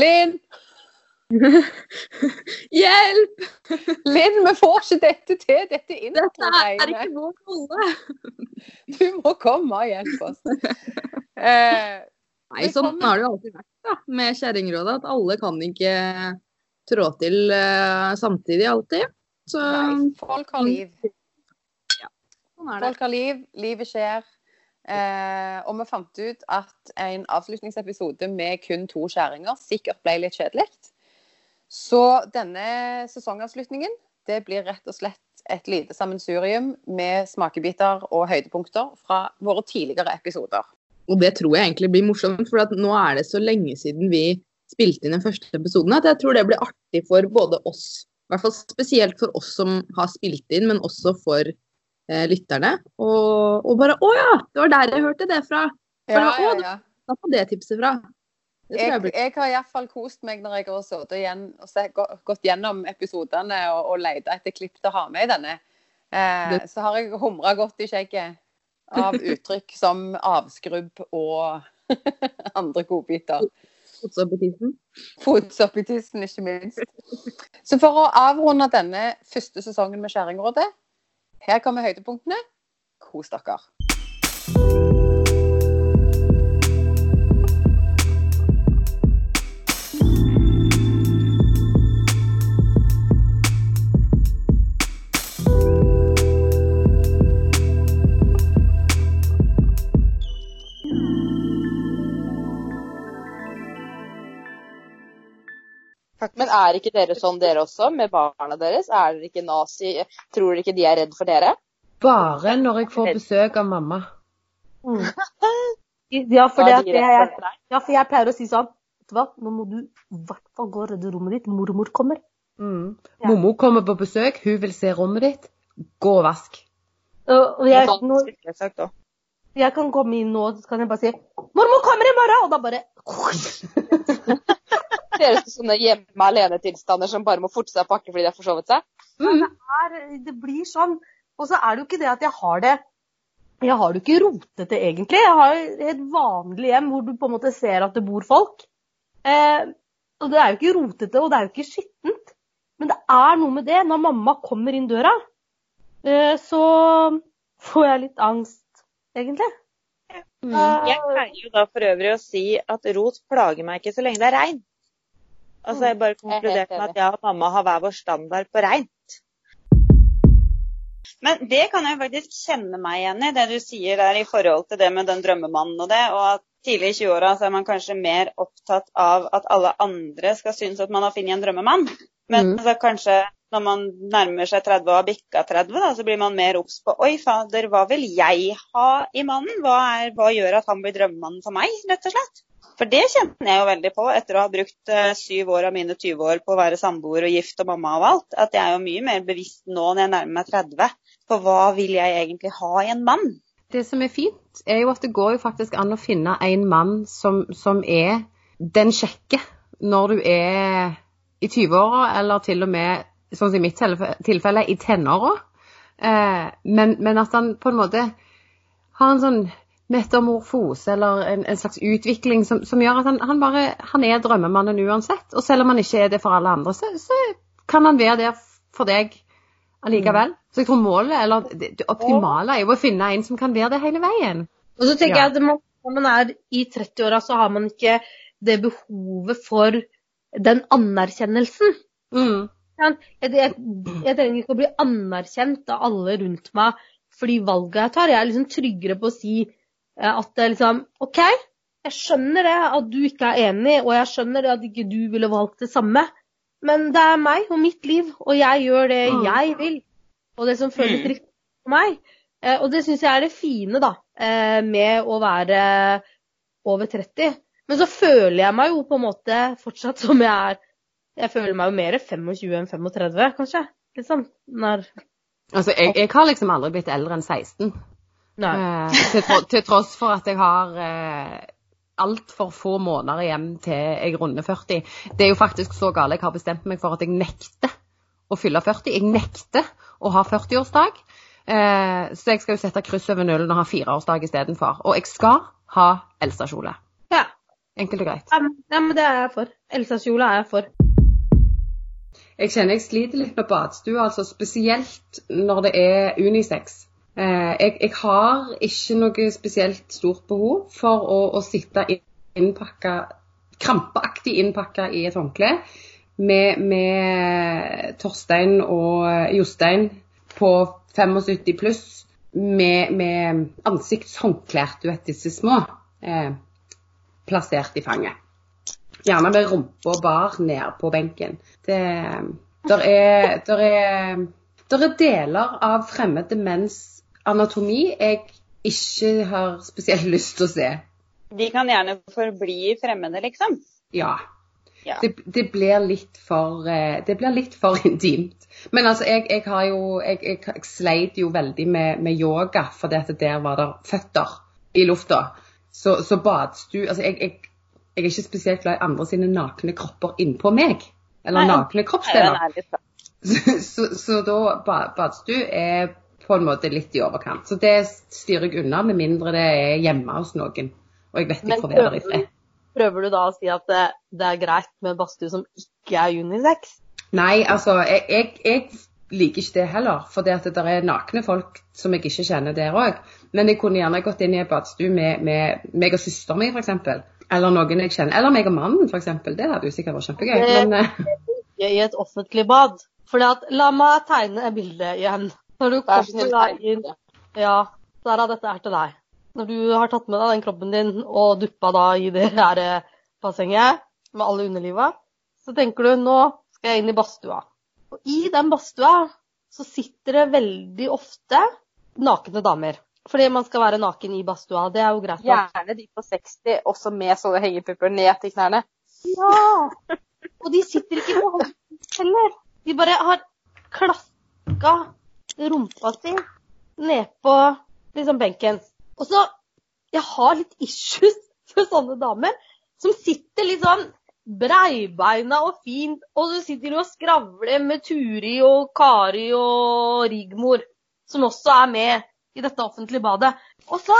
Linn! Hjelp! Linn, vi får ikke dette til, dette er rolle. Du må komme og hjelpe oss. Eh, Nei, sånn har det jo alltid vært da, med Kjerringrådet. At alle kan ikke trå til uh, samtidig alltid. Så nei, folk har liv. sånn er det. Folk har liv, livet skjer. Eh, og vi fant ut at en avslutningsepisode med kun to skjæringer sikkert ble litt kjedelig. Så denne sesongavslutningen det blir rett og slett et lite sammensurium med smakebiter og høydepunkter fra våre tidligere episoder. Og det tror jeg egentlig blir morsomt, for nå er det så lenge siden vi spilte inn den første episoden, at jeg tror det blir artig for både oss, i hvert fall spesielt for oss som har spilt inn, men også for eh, lytterne. Og, og bare Å ja, det var der jeg hørte det fra! For Ja, ja, å, ja. Får det tipset fra. Det jeg Jeg, jeg har iallfall kost meg når jeg har sittet igjen og se, gått gjennom episodene og, og leita etter klipp til å ha med i denne. Eh, så har jeg humra godt i skjegget av uttrykk som avskrubb og andre godbiter. også på tissen. Fots i tissen, ikke minst. Så for å avrunde denne første sesongen med Skjæringrådet, her kommer høydepunktene. Kos dere. Men er ikke dere sånn dere også, med barna deres? Er dere ikke nazi? Tror dere ikke de er redd for dere? Bare når jeg får besøk av mamma. Ja, for, det at jeg, ja, for jeg pleier å si sånn hva, nå må du i hvert fall gå og redde rommet ditt. Mormor kommer. Mm. Ja. Mormor kommer på besøk, hun vil se rommet ditt. Gå og vask. Og jeg, Sånn også. jeg kan komme inn nå og så kan jeg bare si 'Mormor kommer i morgen!' Og da bare Dere er sånne hjemme alene-tilstander som bare må forte seg å pakke fordi de har forsovet seg? er, det blir sånn. Og så er det jo ikke det at jeg har det Jeg har det jo ikke rotete, egentlig. Jeg har et vanlig hjem hvor du på en måte ser at det bor folk. Eh, og det er jo ikke rotete, og det er jo ikke skittent. Men det er noe med det. Når mamma kommer inn døra, eh, så får jeg litt angst, egentlig. Jeg pleier jo da for øvrig å si at rot plager meg ikke så lenge det er regn. Altså jeg bare konkludert med at jeg og mamma har hver vår standard på reint. Men det kan jeg faktisk kjenne meg igjen i, det du sier der i forhold til det med den drømmemannen og det, og at tidlig i 20-åra så er man kanskje mer opptatt av at alle andre skal synes at man har funnet en drømmemann. Men Mm. så kanskje når man nærmer seg 30 og har bikka 30, da, så blir man mer obs på Oi, fader, hva vil jeg ha i mannen? Hva, er, hva gjør at han blir drømmemannen for meg, rett og slett? For det kjenner jeg jo veldig på etter å ha brukt eh, syv år av mine 20 år på å være samboer og gift og mamma og alt. At jeg er jo mye mer bevisst nå når jeg nærmer meg 30 på hva vil jeg egentlig ha i en mann. Det som er fint, er jo at det går jo faktisk an å finne en mann som, som er den kjekke når du er i 20-åra, eller til og med, sånn som i mitt tilfelle, i tenåra. Eh, men, men at han på en måte har en sånn metamorfose, eller en, en slags utvikling som, som gjør at han, han bare han er drømmemannen uansett. Og selv om han ikke er det for alle andre, så, så kan han være det for deg allikevel. Så jeg tror målet, eller det, optimale, er jo å finne en som kan være det hele veien. Og så tenker Ja. jeg at man, når man er i 30-åra, så har man ikke det behovet for den anerkjennelsen. Mm. Jeg, jeg, jeg trenger ikke å bli anerkjent av alle rundt meg fordi valget jeg tar. Jeg er liksom tryggere på å si at det liksom OK, jeg skjønner det at du ikke er enig, og jeg skjønner det at ikke du ville valgt det samme, men det er meg og mitt liv, og jeg gjør det Mm. jeg vil, og det som føles Mm. riktig for meg. Eh, Og det syns jeg er det fine da, eh, med å være over 30. Men så føler jeg meg jo på en måte fortsatt som jeg er Jeg føler meg jo mer 25 enn 35, kanskje. Liksom. Når Altså, jeg, jeg har liksom aldri blitt eldre enn 16. Nei. Eh, til, tro- til tross for at jeg har eh, altfor få måneder igjen til jeg runder 40. Det er jo faktisk så galt jeg har bestemt meg for at jeg nekter å fylle 40. Jeg nekter å ha 40-årsdag. Eh, så jeg skal jo sette kryss over nullen og ha fireårsdag istedenfor. Og jeg skal ha Elsa-kjole. Ja. Enkelt og greit. Ja, men det er jeg for. Elsa-kjole er jeg for. Jeg kjenner jeg sliter litt med badstue, altså spesielt når det er unisex. Eh, jeg, jeg har ikke noe spesielt stort behov for å, å sitte innpakka, krampeaktig innpakka i et håndkle med, med Torstein og Jostein på 75 pluss med, med ansiktshåndklær, du vet disse små, eh, plassert i fanget. Gjerne med rumpa bar ned på benken. Det der er, der er, der er deler av fremmede menns anatomi jeg ikke har spesielt lyst til å se. De kan gjerne forbli fremmede, liksom. Ja. Ja. Det, det, blir litt for, eh, det blir litt for intimt. Men altså, jeg, jeg har jo Jeg, jeg sleit jo veldig med, med yoga, for der var det føtter i lufta. Så, så badstue Altså, jeg, jeg, jeg, er ikke spesielt glad i andre sine nakne kropper innpå meg. Eller Nei, nakne kroppsdeler. er. Så, så, så da ba- badstue er på en måte litt i overkant. Så det styrer jeg unna, med mindre det er hjemme hos noen. Og jeg vet ikke får være der i fred. prøver du da å si at det, det er greit med badstue som ikke er unisex? Nei, altså, jeg, jeg, jeg liker ikke det heller. For det at det er nakne folk som jeg ikke kjenner der òg. Men jeg kunne gjerne gått inn i en badstue med, med meg og søsteren min, f.eks. Eller noen jeg kjenner. Eller meg og mannen, f.eks. Det hadde jo sikkert vært kjempegøy. Det- Men eh, I et offentlig bad. At, La meg tegne et bilde igjen. Når du kommer snill, deg inn tegne Ja, Sara, dette er til deg. Når du har tatt med deg den kroppen din og duppa da i det her eh, bassenget med alle underlivet, så tenker du nå skal jeg inn i badstua. Og i den badstua så sitter det veldig ofte nakne damer. Fordi man skal være naken i badstua. Det er jo greit. nok. Gjerne de på 60, også med sånne hengepupper ned til knærne. Ja! Og de sitter ikke på hånden heller. De bare har klaska rumpa si ned på liksom benken. Og så Jeg har litt issues for sånne damer som sitter litt sånn breibeina og fint, og så sitter de og skravler med Turi og Kari og Rigmor, som også er med i dette offentlige badet. Og så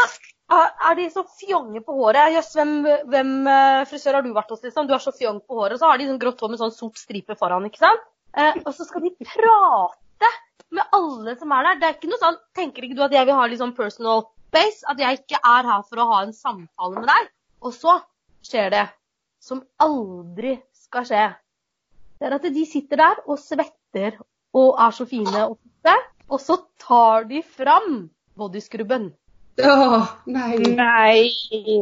er de så fjonge på håret. Jøss, hvem, hvem eh, frisør har du vært hos, liksom? Du er så fjong på håret. Og Så har de sånn grått hår med sånn sort stripe foran, ikke sant? Eh, og så skal de prate med alle som er der. Det er ikke noe sånn Tenker ikke du at jeg vil ha litt sånn personal space? At jeg ikke er her for å ha en samtale med deg? Og så skjer det som aldri skal skje. Det er at de sitter der og svetter og er så fine og flotte, og så tar de fram bodyskrubben. Å, nei. Nei.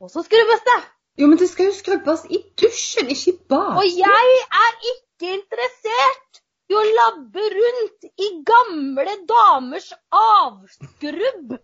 Og så skrubbes det! Jo, men det skal jo skrubbes i dusjen, ikke i badet. Og jeg er ikke interessert i å labbe gamle damers avskrubb.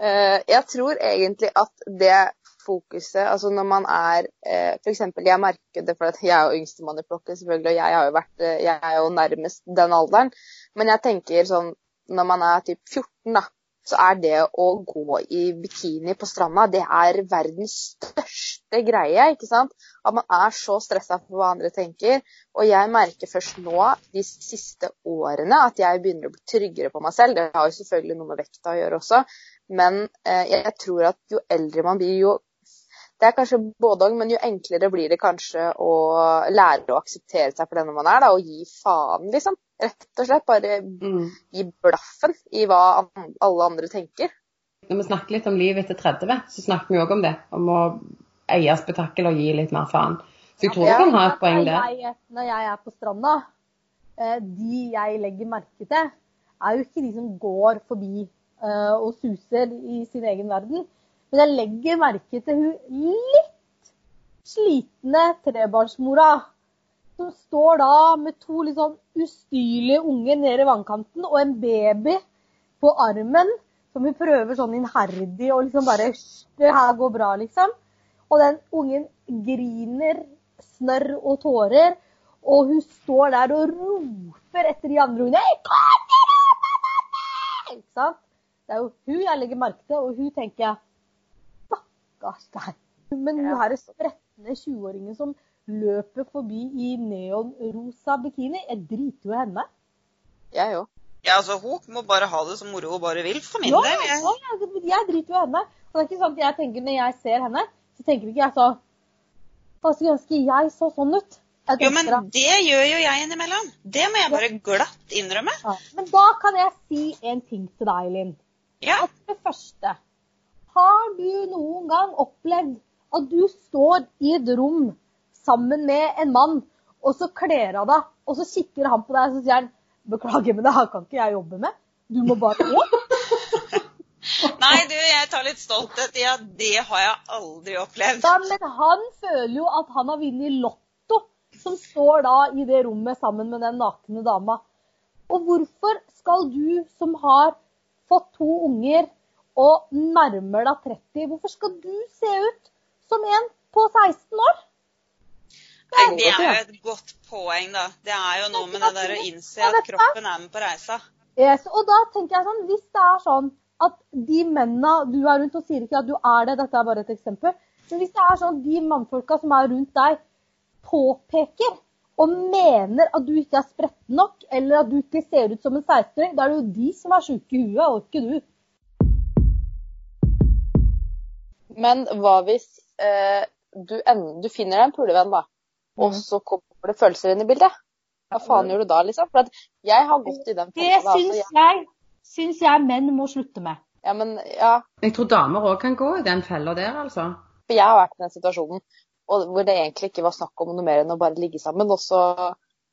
Eh, jeg tror egentlig at det fokuset, altså når man er eh, F.eks. jeg merker det, for at jeg er jo yngstemann i flokket, selvfølgelig, og jeg, har jo vært, eh, jeg er jo nærmest den alderen. Men jeg tenker sånn når man er typ 14, da, så er det å gå i bikini på stranda, det er verdens største greie, ikke sant? At man er så stressa for hva andre tenker. Og jeg merker først nå, de siste årene, at jeg begynner å bli tryggere på meg selv. Det har jo selvfølgelig noe med vekta å gjøre også. Men eh, jeg tror at jo eldre man blir, jo Det er kanskje både òg, men jo enklere blir det kanskje å lære å akseptere seg for denne man er, da, og gi faen, liksom. Rett og slett. Bare gi blaffen i hva alle andre tenker. Når vi snakker litt om livet etter 30, så snakker vi òg om det. Om å eie spetakkel og gi litt mer faen. Så jeg tror du kan ha et poeng der. Når jeg, er på stranda, eh, de jeg legger merke til, er jo ikke de som går forbi eh, og suser i sin egen verden. Men jeg legger merke til hun litt slitne trebarnsmora som står da med to litt sånn ustyrlige unger nede i vannkanten og en baby på armen som hun prøver sånn innherdig og liksom bare «Hysj, Det her går bra, liksom. Og den ungen griner snørr og tårer, og hun står der og roper etter de andre ungene. «Jeg til mamma!» Ikke sant? Det er jo hun jeg legger merke til, og hun tenker Stakkars deg. Men hun her spretne 20-åringen som løper forbi i neonrosa bikini, jeg driter jo i henne. Jeg òg. Ja, altså, hun må bare ha det så moro hun bare vil, for min Ja, del. Jeg, ja, jeg, driter jo i henne. Så det er ikke sånn at jeg tenker når jeg ser henne, så tenker ikke jeg så Å, skulle ønske jeg så sånn ut. Jo, men det gjør jo jeg innimellom. Det må jeg bare glatt innrømme. ja. Men da kan jeg si en ting til deg, Linn. Ja. At for det første, har du noen gang opplevd at du står i et rom sammen med en mann, og så kler av deg, og så kikker han på deg og så sier han, beklager, men det her kan ikke jeg jobbe med. Du må bare gå. Nei, du, jeg tar litt stolthet i at det har jeg aldri opplevd. Ja, men han føler jo at han har vunnet lotto, som står da i det rommet sammen med den nakne dama. Og hvorfor skal du som har fått to unger og nærmer deg 30, hvorfor skal du se ut som en på 16 år? Nei, det er jo et godt poeng, da. Det er jo noe med det der å innse at kroppen er med på reisa. Yes, og da tenker jeg sånn, hvis det er sånn at de mennene du er rundt, og sier ikke at du er det, dette er bare et eksempel, men hvis det er sånn at de mannfolka som er rundt deg, påpeker og mener at du ikke er spretten nok, eller at du ikke ser ut som en 16-åring, da er det jo de som er sjuke i huet, og ikke du. Men hva hvis eh, du, en, du finner deg en pulevenn, da, og Mhm. så kommer det følelser inn i bildet? Hva faen gjør du da, liksom? For jeg har gått i den følelsen. Det fella, syns altså, jeg, syns jeg menn må slutte med. Ja, men ja, Jeg tror damer òg kan gå i den fella der, altså. for jeg har vært i den situasjonen og hvor det egentlig ikke var snakk om noe mer enn å bare ligge sammen. Og så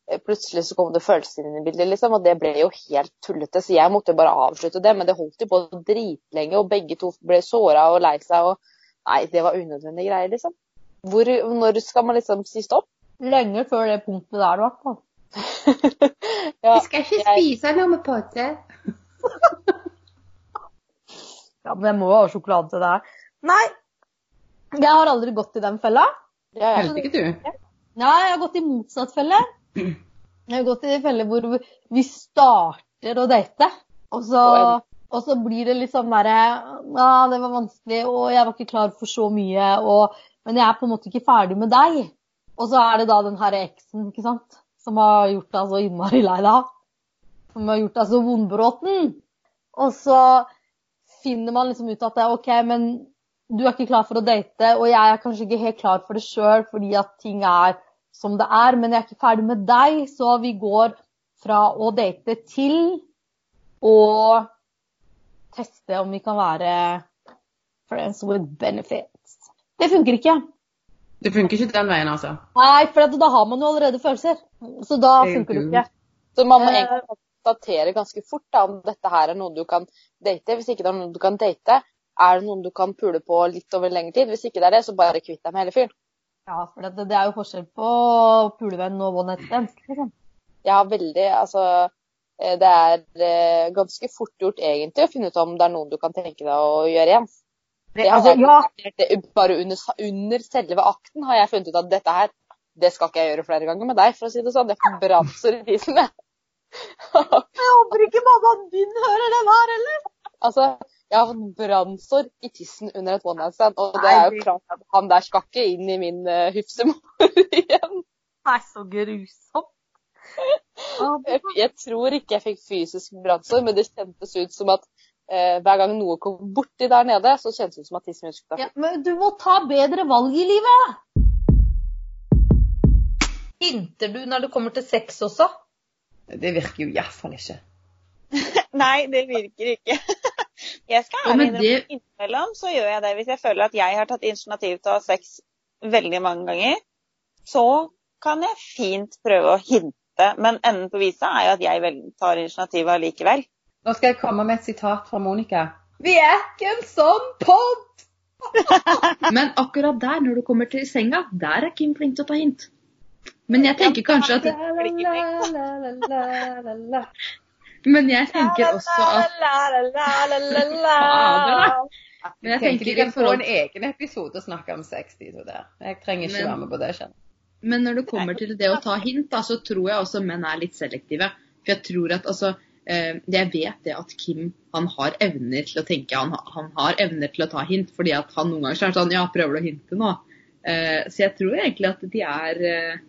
eh, plutselig så kom det følelser inn i bildet, liksom, og det ble jo helt tullete. Så jeg måtte jo bare avslutte det, men det holdt jo på dritlenge, og begge to ble såra og lei seg. og Nei, det var unødvendige greier, liksom. Hvor, når skal man liksom si stopp? Lenge før det punktet der, i hvert fall. ja, skal ikke jeg- spise noe med potte. Ja, men jeg må jo ha sjokolade til det her. Nei, jeg har aldri gått i den fella. ja, ja. Ikke du? Nei, jeg har gått i motsatt felle. Jeg har gått i felle hvor vi starter å date, og så, og så blir det litt sånn derre Ja, det var vanskelig, og jeg var ikke klar for så mye, og, men jeg er på en måte ikke ferdig med deg. Og så er det da den herre eksen, ikke sant, som har gjort deg så innmari lei deg. Som har gjort deg så vondbråten. Og så finner man liksom ut at det er OK, men du er ikke klar for å date, og jeg er kanskje ikke helt klar for det sjøl fordi at ting er som det er, men jeg er ikke ferdig med deg, så vi går fra å date til å teste om vi kan være friends with benefits. Det funker ikke. Det funker ikke den veien, altså. Nei, for da har man jo allerede følelser. Så da er funker det ikke. Så man må Eh. egentlig konstatere ganske fort da, om dette her er noe du kan date. Hvis ikke det er noe du kan date, er det noen du kan pule på litt over lengre tid. Hvis ikke det er det, så bare kvitt deg med hele fyren. Ja, for det, det er jo forskjell på pulevenn og one night stand. Liksom. Ja, veldig Altså, eh, det er eh, ganske fort gjort egentlig å finne ut om det er noen du kan tenke deg å gjøre igjen. Det Altså, ja, det, bare under, under selve akten har jeg funnet ut at dette her, det skal ikke jeg gjøre flere ganger med deg, for å si det sånn. Det forbranser i fisen, jeg. Jeg håper ikke mammaen din hører den her, eller? Altså, jeg har fått brannsår i tissen under et one night stand, og det er jo klart at han der skal ikke inn i min uh, hufsemor igjen. Nei, så grusomt. Jeg, jeg tror ikke jeg fikk fysisk brannsår, men det kjentes ut som at eh, hver gang noe kom borti der nede, så kjentes det ut som at tissen min skulle ta Ja, men du må ta bedre valg i livet. Hinter du når det kommer til sex også? Det virker jo iallfall ikke. Nei, det virker ikke. Jeg skal ærlig innrømme det- innimellom så gjør jeg det. Hvis jeg føler at jeg har tatt initiativ til å ha sex veldig mange ganger, så kan jeg fint prøve å hinte. Men enden på visa er jo at jeg tar initiativet allikevel. Nå skal jeg komme med et sitat fra Monica. Vi er ikke en sånn pod! Men akkurat der, når du kommer til senga, der er Kim flink til å ta hint. Men jeg tenker kanskje at Men jeg tenker også at Men jeg tenker Vi kan få en egen episode og snakke om sex, de to der. Jeg trenger ikke være med på det. Kjenner. Men når det kommer til det å ta hint, da, så tror jeg også menn er litt selektive. For jeg tror at altså eh, Jeg vet det at Kim han har evner til å tenke, han, han har evner til å ta hint, fordi at han noen ganger så er sånn Ja, prøver du å hinte nå? Eh, så jeg tror egentlig at de er eh,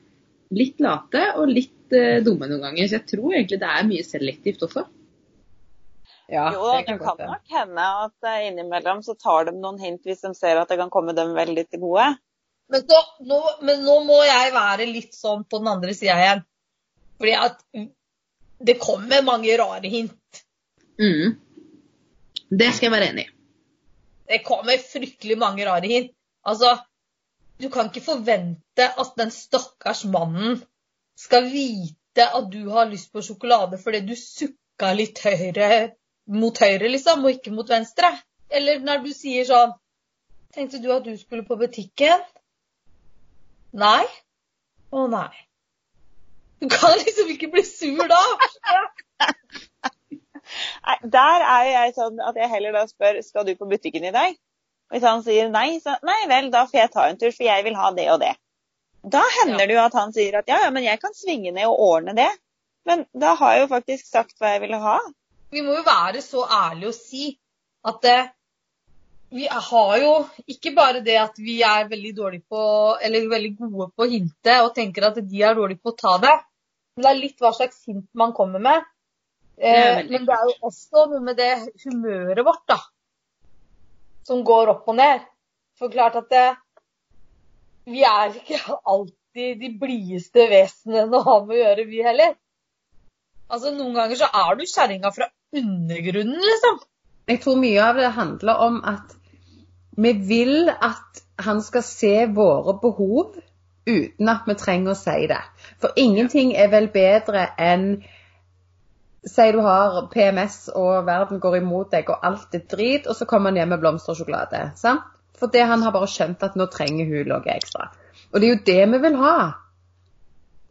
litt late og litt uh, dumme noen ganger. Så jeg tror egentlig det er mye selektivt også. Ja, Jo det det det kan kan nok hende at eh, innimellom så tar de noen hint hvis de ser at det kan komme dem veldig til gode. Men, så, nå, men nå må jeg være litt sånn på den andre sida igjen. Fordi at det kommer mange rare hint. Mm. Det skal jeg være enig i. Det kommer fryktelig mange rare hint. Altså, du kan ikke forvente at den stakkars mannen skal vite at du har lyst på sjokolade fordi du sukka litt høyre mot høyre, liksom, og ikke mot venstre. Eller når du sier sånn Tenkte du at du skulle på butikken? Nei? Å nei. Du kan liksom ikke bli sur da. Der er jeg sånn at jeg heller da spør skal du på butikken i dag. Hvis han sier nei, så nei vel, da får jeg ta en tur, for jeg vil ha det og det. Da hender det jo at han sier at ja, ja, men jeg kan svinge ned og ordne det. Men da har jeg jo faktisk sagt hva jeg ville ha. Vi må jo være så ærlige og si at det, vi har jo ikke bare det at vi er veldig dårlige på, eller veldig gode på å hinte og tenker at de er dårlige på å ta det. Men det er litt hva slags hint man kommer med. Det Eh, veldig men det er jo også noe med det humøret vårt, da. Som går opp og ned. For klart at det, vi er ikke alltid de blideste vesenene å ha med å gjøre, vi heller. Altså, Noen ganger så er du kjerringa fra undergrunnen, liksom. Jeg tror mye av det handler om at vi vil at han skal se våre behov uten at vi trenger å si det. For ingenting er vel bedre enn Si du har PMS og verden går imot deg og alt er drit, og så kommer han hjem med blomster og sjokolade. sant? Fordi han har bare skjønt at nå trenger hun noe ekstra. Og det er jo det vi vil ha.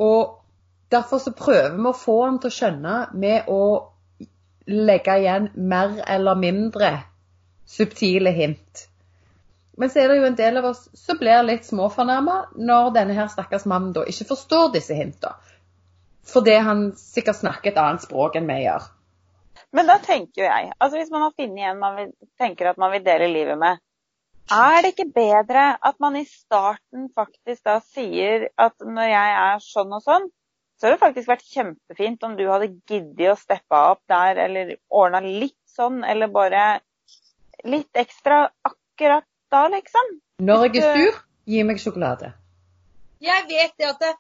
Og derfor så prøver vi å få han til å skjønne med å legge igjen mer eller mindre subtile hint. Men så er det jo en del av oss som blir litt småfornærma når denne her stakkars mannen da ikke forstår disse hintene. Fordi han sikkert snakker et annet språk enn vi gjør. Men da tenker jo jeg, altså hvis man har funnet en man vil, tenker at man vil dele livet med, er det ikke bedre at man i starten faktisk da sier at når jeg er sånn og sånn, så hadde det faktisk vært kjempefint om du hadde giddet å steppe opp der, eller ordna litt sånn, eller bare litt ekstra akkurat da, liksom. Når jeg er sur, gi meg sjokolade. Jeg vet det at det,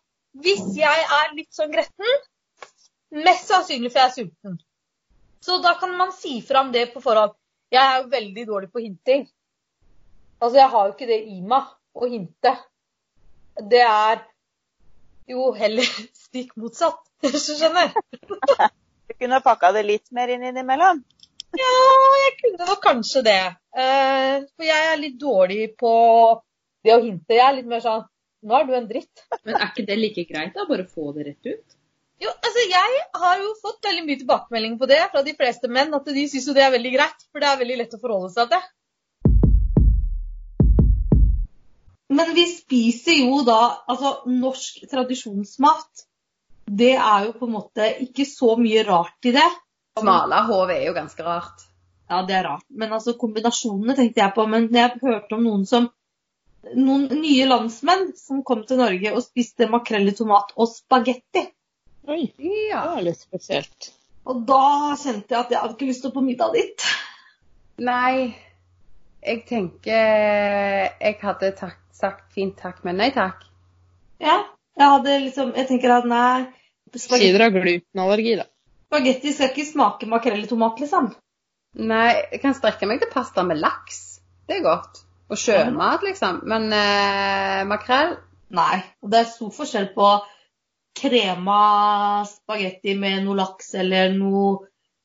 hvis jeg er litt sånn gretten, mest sannsynlig for jeg er sulten. Så da kan man si fram det på forhånd. Jeg er jo veldig dårlig på hinting. Altså, jeg har jo ikke det i meg å hinte. Det er jo heller stikk motsatt, hvis du skjønner. Du kunne pakka det litt mer inn innimellom. Ja, jeg kunne nok kanskje det. Eh, for jeg er litt dårlig på det å hinte. Jeg er litt mer sånn Nå er du en dritt. Men er ikke det like greit, da? Bare få det rett ut? Jo, altså Jeg har jo fått veldig mye tilbakemelding på det fra de fleste menn. At de syns jo det er veldig greit, for det er veldig lett å forholde seg til. Men vi spiser jo da altså norsk tradisjonsmat. Det er jo på en måte ikke så mye rart i det. Smale HV er jo ganske rart. Ja, det er rart. Men altså kombinasjonene tenkte jeg på. Men jeg hørte om noen som noen nye landsmenn som kom til Norge og spiste makrell i tomat og spagetti. Oi, det var litt spesielt. Og da kjente jeg at jeg hadde ikke lyst til å på middag dit. Nei, jeg tenker Jeg hadde takk, sagt fint takk, men nei takk. Ja, jeg hadde liksom Jeg tenker at nei Si dere har glutenallergi, da. spagetti skal ikke smake makrell i tomat, liksom. Nei, jeg kan strekke meg til pasta med laks. Det er godt. Og sjømat, liksom. Men eh, makrell Nei. Og det er stor forskjell på krema spagetti med noe laks eller noe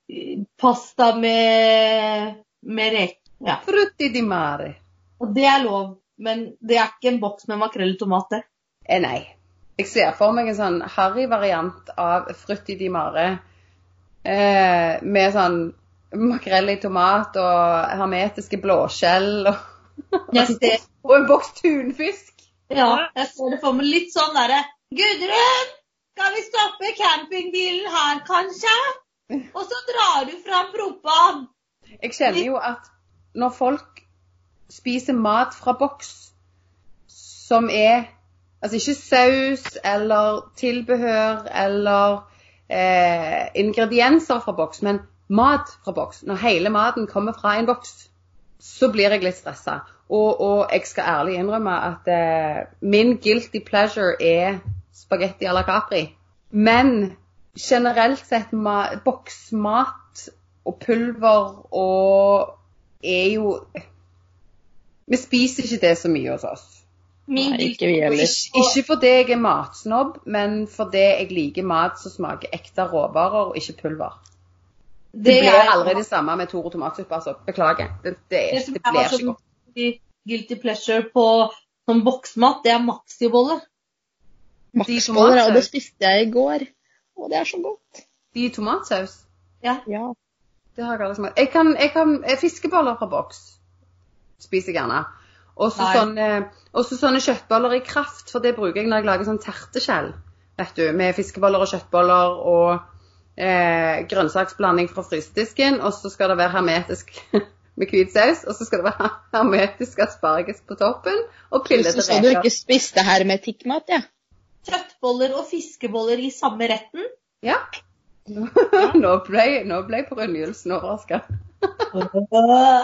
eh, pasta med, med reker. Ja. Frutti di mare. Og det er lov, men det er ikke en boks med makrell i tomat, det. Eh, nei. Jeg ser for meg en sånn harry-variant av frutti di mare. Eh, med sånn makrell i tomat og hermetiske blåskjell og, Jeg ser, og en boks tunfisk. ja, jeg ser det for meg litt sånn derre Gudrun, skal vi stoppe campingbilen her, kanskje? Og så drar du fram propan. Jeg kjenner jo at når folk spiser mat fra boks som er Altså ikke saus eller tilbehør eller eh, ingredienser fra boks, men mat fra boks, når hele maten kommer fra en boks, så blir jeg litt stressa. Og, og jeg skal ærlig innrømme at eh, min guilty pleasure er spagetti à la Capri. Men generelt sett ma boksmat og pulver og er jo Vi spiser ikke det så mye hos oss. Min Nei, ikke. Ikke, ikke fordi jeg er matsnobb, men fordi jeg liker mat som smaker ekte råvarer og ikke pulver. Det, Det blir aldri det samme med Toro tomatsuppe, altså. Beklager. Det, det, Det som det blir ikke godt. guilty pleasure på som boksmat, det er maxiboller. Maxiboller, og det spiste jeg i går. Og det er så godt. De i tomatsaus, Ja. det har jeg aldri smakt. Jeg kan, jeg kan eh, Fiskeboller fra boks spiser jeg gjerne. Og så sånne, også sånne kjøttboller i kraft, for det bruker jeg når jeg lager sånn terteskjell. Vet du, med fiskeboller og kjøttboller og eh, grønnsaksblanding fra frysedisken. Og så skal det være hermetisk med hvit saus. Og så skal det være hermetisk asparges på toppen. Og pillete Så du ikke spiste hermetikkmat, ja? Kjøttboller og fiskeboller i samme retten. Ja. Nå ble, nå ble Rønnhjulsen overraska. Hvorfor?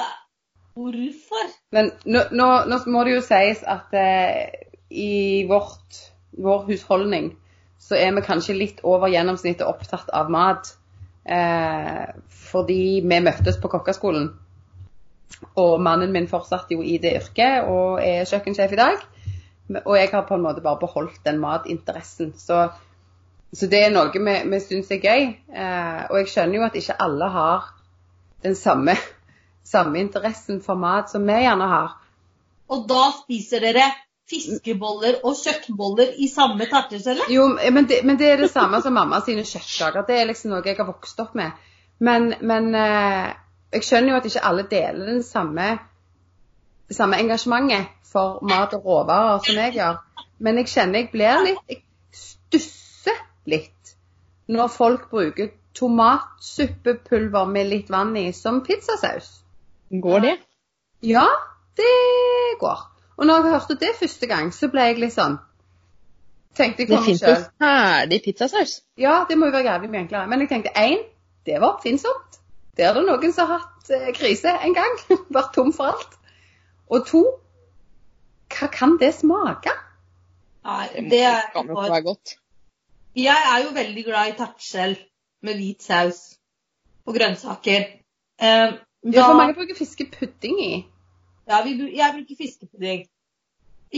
Men nå, nå, nå må det jo sies at eh, i vårt, vår husholdning så er vi kanskje litt over gjennomsnittet opptatt av mat. Eh, fordi vi møttes på kokkeskolen. Og mannen min fortsatte jo i det yrket og er kjøkkensjef i dag. Og jeg har på en måte bare beholdt den matinteressen. Så, så det er noe vi, vi syns er gøy. Eh, og jeg skjønner jo at ikke alle har den samme, samme interessen for mat som vi gjerne har. Og da spiser dere fiskeboller og kjøttboller i samme terteskjelle? Jo, men det, men det er det samme som mamma sine kjøttkaker. Det er liksom noe jeg har vokst opp med. Men, men eh, jeg skjønner jo at ikke alle deler den samme, det samme engasjementet for mat og råvarer som jeg gjør. Men jeg kjenner jeg blir litt Jeg stusser litt når folk bruker tomatsuppepulver med litt vann i som pizzasaus. Går det? Ja, det går. Og når jeg hørte det første gang, så ble jeg litt sånn Tenkte jeg Det på meg fins jo herlig ferdig pizzasaus. Ja, det må jo være jævlig mye enklere. Men jeg tenkte én, det var oppfinnsomt. Det er det noen som har hatt eh, krise en gang. Vært tom for alt. Og to, hva kan det smake? Nei, det kan jo ikke være godt. Jeg er jo veldig glad i tertskjell med hvit saus og grønnsaker. Eh, Ja, da, for mange bruker fiskepudding i. ja, vi, jeg bruker fiskepudding.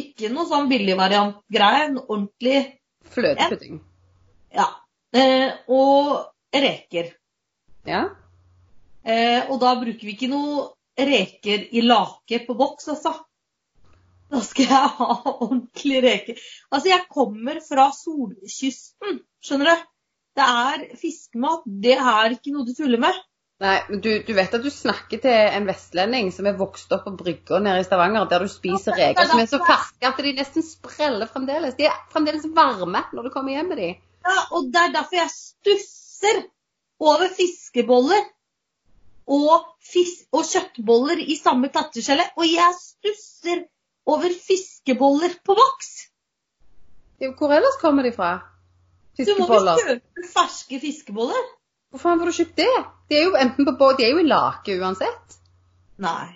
Ikke noe sånn billigvariant-greie. En ordentlig Fløtepudding. Ja. Eh, og reker. Ja. Eh, og da bruker vi ikke noe reker i lake på boks, altså. Da skal jeg ha ordentlige reker. Altså, jeg kommer fra solkysten, skjønner du. Det er fiskemat. Det er ikke noe du tuller med. Nei, men du, du vet at du snakker til en vestlending som er vokst opp på brygga nede i Stavanger, der du spiser er reker som er så ferske at de nesten spreller fremdeles. De er fremdeles varme når du kommer hjem med de. Ja, og det er derfor jeg stusser over fiskeboller og, fis og kjøttboller i samme terteskjelle. Og jeg stusser over fiskeboller på voks. Hvor ellers kommer de fra? Fiskeboller? Du må jo kjøpe ferske fiskeboller. Hvor faen får du kjøpt det? De er jo enten på båt, de er jo i lake uansett. Nei.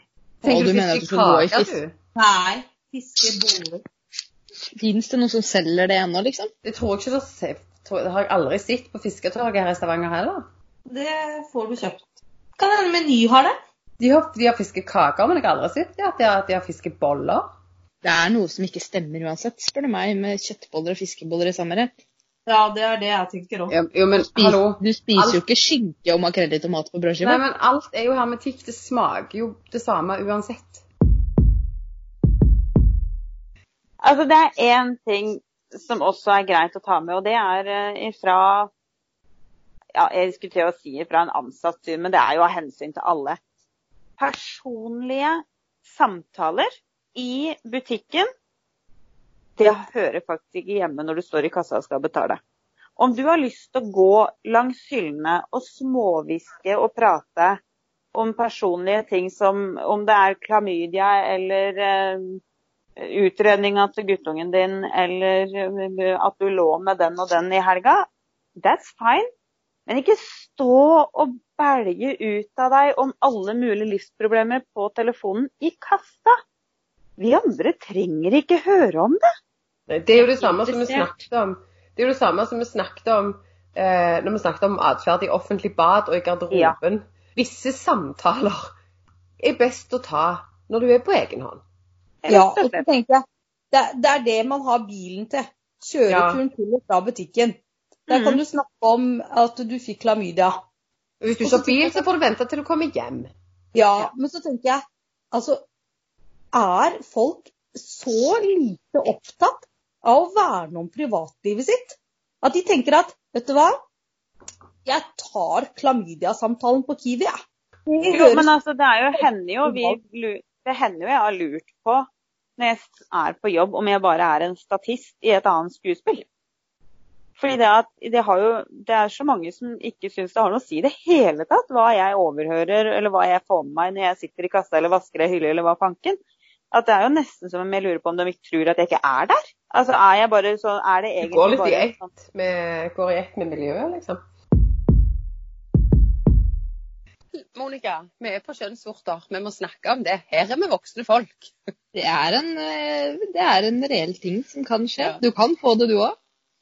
Tenker du du mener at du skal gå i fisk? Nei. Fiskeboller. Fins det noen som selger det ennå, liksom? Det tror jeg ikke det ser- tror- Det har jeg aldri sett på fisketorget her i Stavanger heller. Det får du kjøpt. Kan hende Meny har det. De har, de har fiskekaker, men jeg har aldri sett ja, at de har, de har fiskeboller. Det er noe som ikke stemmer uansett, spør du meg, med kjøttboller og fiskeboller i samme rett. Ja, det er det jeg tenker òg. Ja, jo, men Spis, hallo. du spiser Alt- jo ikke skinke og makrell i tomat på Nei, men alt er jo hermetikk. Det smaker jo det samme uansett. Altså, det er én ting som også er greit å ta med, og det er eh, ifra ja, Jeg skulle til å si fra en ansatt syn, men det er jo av hensyn til alle. Personlige samtaler i butikken, det hører faktisk ikke hjemme når du står i kassa og skal betale. Om du har lyst til å gå langs hyllene og småhviske og prate om personlige ting som om det er klamydia eller eh, utredninga til guttungen din, eller eh, at du lå med den og den i helga, that's fine. Men ikke stå og belge ut av deg om alle mulige livsproblemer på telefonen i kassa. Vi andre trenger ikke høre om det. Nei, Det er jo det samme som vi snakket om Det er jo det samme som vi snakket om eh, når vi snakket om atferd i offentlig bad og i garderoben. Visse samtaler er best å ta når du er på egen hånd. Ja, og så tenker jeg, det, det er det man har bilen til. Kjøreturen til og fra butikken. Der kan mm. du snakke om at du fikk klamydia. Hvis du ikke har bil, så får du vente til du kommer hjem. Ja, men så tenker jeg, altså, er folk så lite opptatt av å verne om privatlivet sitt? At de tenker at, vet du hva, jeg tar klamydia-samtalen på Kiwi, jeg. Det Jo, men altså, det er jo, hender jo vi Det hender jo jeg har lurt på når jeg er på jobb, om jeg bare er en statist i et annet skuespill. Fordi det, at, det, har jo, det er så mange som ikke syns det har noe å si i det hele tatt hva jeg overhører eller hva jeg får med meg når jeg sitter i kassa eller vasker ei hylle eller hva fanken. At det er jo nesten som om jeg lurer på om de ikke tror at jeg ikke er der. Altså er jeg bare så Er det Du egentlig går litt i bare ett med, går i ett med miljøet, liksom. Monica, vi er på kjønnsvorter. Vi må snakke om det. Her er vi voksne folk. Det er en, eh, det er en reell ting som kan skje. Ja. Du kan få det, du òg.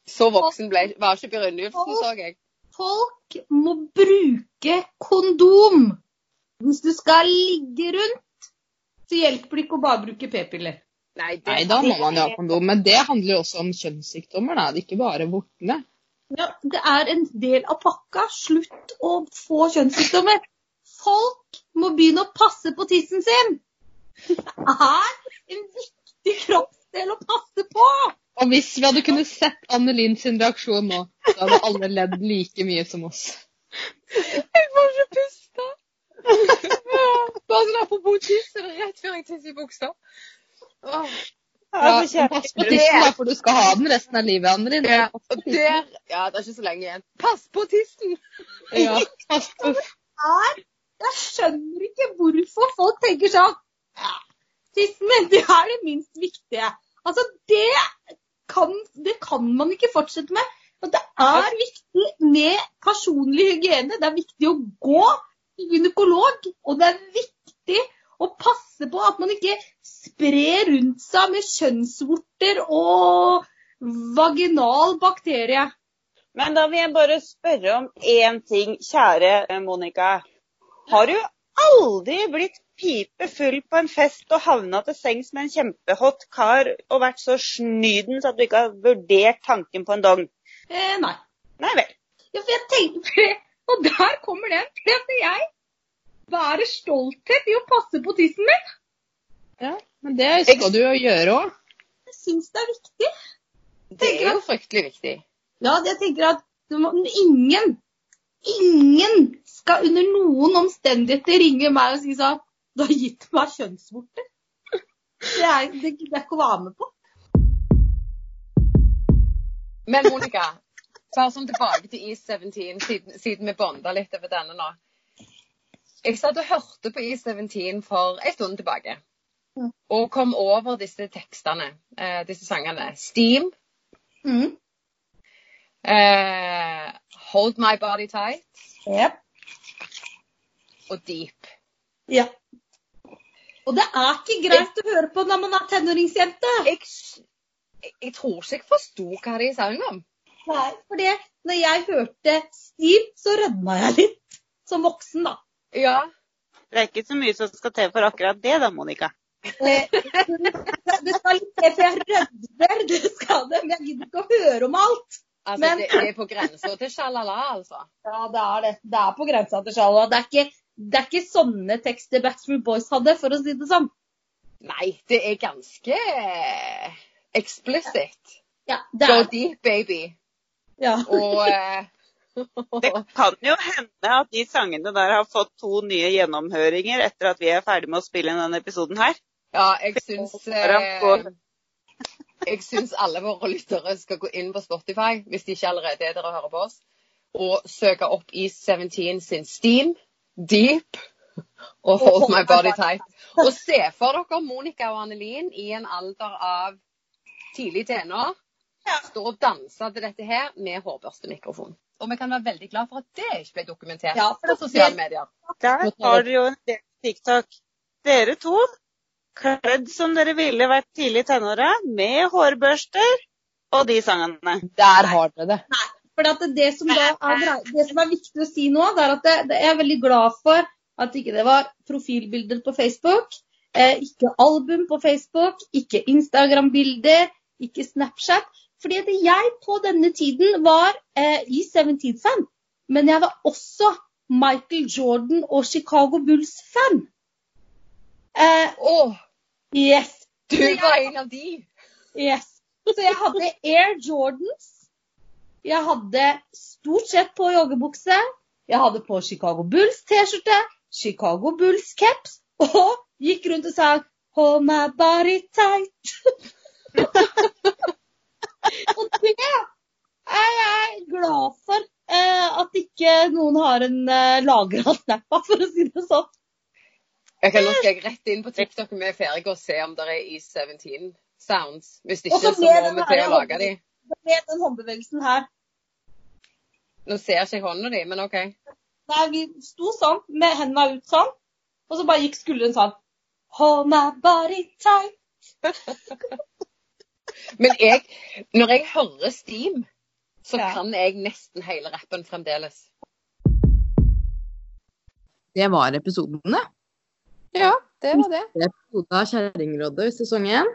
Så voksen ble, var ikke Brynjulfsen, så jeg. Folk må bruke kondom. Hvis du skal ligge rundt, så hjelper det ikke å bare bruke p-piller. Nei, det, Nei, da må man jo ha kondom. Men det handler jo også om kjønnssykdommer, da. Det er ikke bare vortene. Ja, det er en del av pakka. Slutt å få kjønnssykdommer. Folk må begynne å passe på tissen sin. Det er en viktig kroppsdel å passe på. Og hvis vi hadde kunnet sett Annelien sin reaksjon nå, så hadde alle ledd like mye som oss. Jeg får ikke puste. Bare sånn apropos tiss, er det rett før jeg tisser i buksa. Åh. Ja, pass på tissen, da, for du skal ha den resten av livet, Anne Ja, der Ja, det er ikke så lenge igjen. Pass på tissen! Ja, pass på. Jeg skjønner ikke hvorfor folk tenker sånn ja, Tissen min, det er det minst viktige. Altså, det kan, det kan man ikke fortsette med. Og det er viktig med personlig hygiene. Det er viktig å gå gynekolog. Og det er viktig å passe på at man ikke sprer rundt seg med kjønnsvorter og vaginal bakterie. Men da vil jeg bare spørre om én ting, kjære eh, Monica. Har du aldri blitt pipefull på en fest og havna til sengs med en kjempehot kar og vært så snydens at du ikke har vurdert tanken på en dong? Eh, nei. Nei vel. Ja, for jeg tenkte, og der kommer den. Det at jeg Være stolthet i å passe på tissen min. Ja, men det skal du jo gjøre òg. Jeg syns det er viktig. Det er jo fryktelig viktig. Ja, jeg tenker at må, ingen, ingen skal under noen omstendigheter ringe meg og si sånn Du har gitt meg kjønnsvorter. Det er, det jeg ikke å være med på. Men Monica, bare sånn tilbake til E17, siden, siden vi bonda litt over denne nå. Jeg satt og hørte på E17 for en stund tilbake. Mm. Og kom over disse tekstene, eh, disse sangene. Steam, Mm. eh, Hold My Body Tight Yep. og Deep. Ja. Og det er ikke greit å høre på når man er tenåringsjente. Jeg, jeg, jeg tror ikke jeg forsto hva de sang om. Nei, for det, når jeg hørte Steve, så rødma jeg litt. Som voksen, da. Ja. Det er ikke så mye som skal til for akkurat det da, Monica. Eh, Det skal litt til, for jeg rødmer, det skal det. Men jeg gidder ikke å høre om alt. Altså, Men- det, det er på grensa til sjalala, altså. Ja, det er det. Det er på grensa til sjalala. Det er ikke, det er ikke sånne tekster Backstreet Boys hadde, for å si det sånn. Nei, det er ganske explicit. Ja, det Go er deep, baby. Ja. Og eh, Det kan jo hende at de sangene der har fått to nye gjennomhøringer etter at vi er ferdig med å spille inn denne episoden her. Ja, jeg syns eh, Jeg syns alle våre lyttere skal gå inn på Spotify, hvis de ikke allerede er der og hører på oss, og søke opp i 17 sin Steam, Deep og Hold My Body Tight. Og se for dere Monica og Annelin i en alder av tidlig tenår stå og danser til dette her med hårbørstemikrofon. og vi kan være veldig glad for at det ikke ble dokumentert Ja, på sosiale medier. Der har dere jo en del TikTok. Dere to, kledd som dere ville vært tidlig i tenåra, med hårbørster og de sangene. Der har dere det. For at det, som da er, det som er viktig å si nå, det er at det, det jeg er veldig glad for at ikke det var profilbilder på Facebook, eh, ikke album på Facebook, ikke Instagram-bilder, ikke Snapchat. Fordi at jeg på denne tiden var eh, i 17-fan, men jeg var også Michael Jordan og Chicago Bulls-fan. Eh, oh, yes. du jeg- var en av de! Yes. Så jeg hadde Air Jordans. Jeg hadde stort sett på joggebukse. Jeg hadde på Chicago Bulls T-skjorte, Chicago Bulls caps og gikk rundt og sa Hold my body tight. og jeg er glad for eh, at ikke noen har en eh, lagra snap av, for å si det sånn. Jeg kan nå skal jeg rett inn på TikTok med ferdig og se om det er E17 sounds. Hvis ikke, så må vi til å lage de. Med den håndbevegelsen her. Nå ser jeg ikke hånda di, men OK. Nei, vi sto sånn, med hendene ut sånn, og så bare gikk skulderen sånn. Hold my body tight. Men jeg, når jeg hører Steam, så Ja. kan jeg nesten hele rappen fremdeles. Det var episodene. Ja, det var det. Det er episode av Kjerringrådet i sesong én.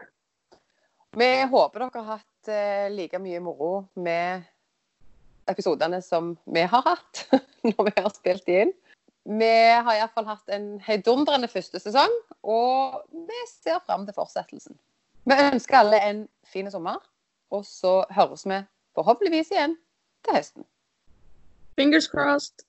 Vi håper dere har hatt eh, like mye moro med episodene som vi har hatt når vi har spilt de inn. Vi har iallfall hatt en heidundrende første sesong, og vi ser fram til fortsettelsen. Vi ønsker alle en fin sommer, og så høres vi forhåpentligvis igjen til høsten. Fingers crossed.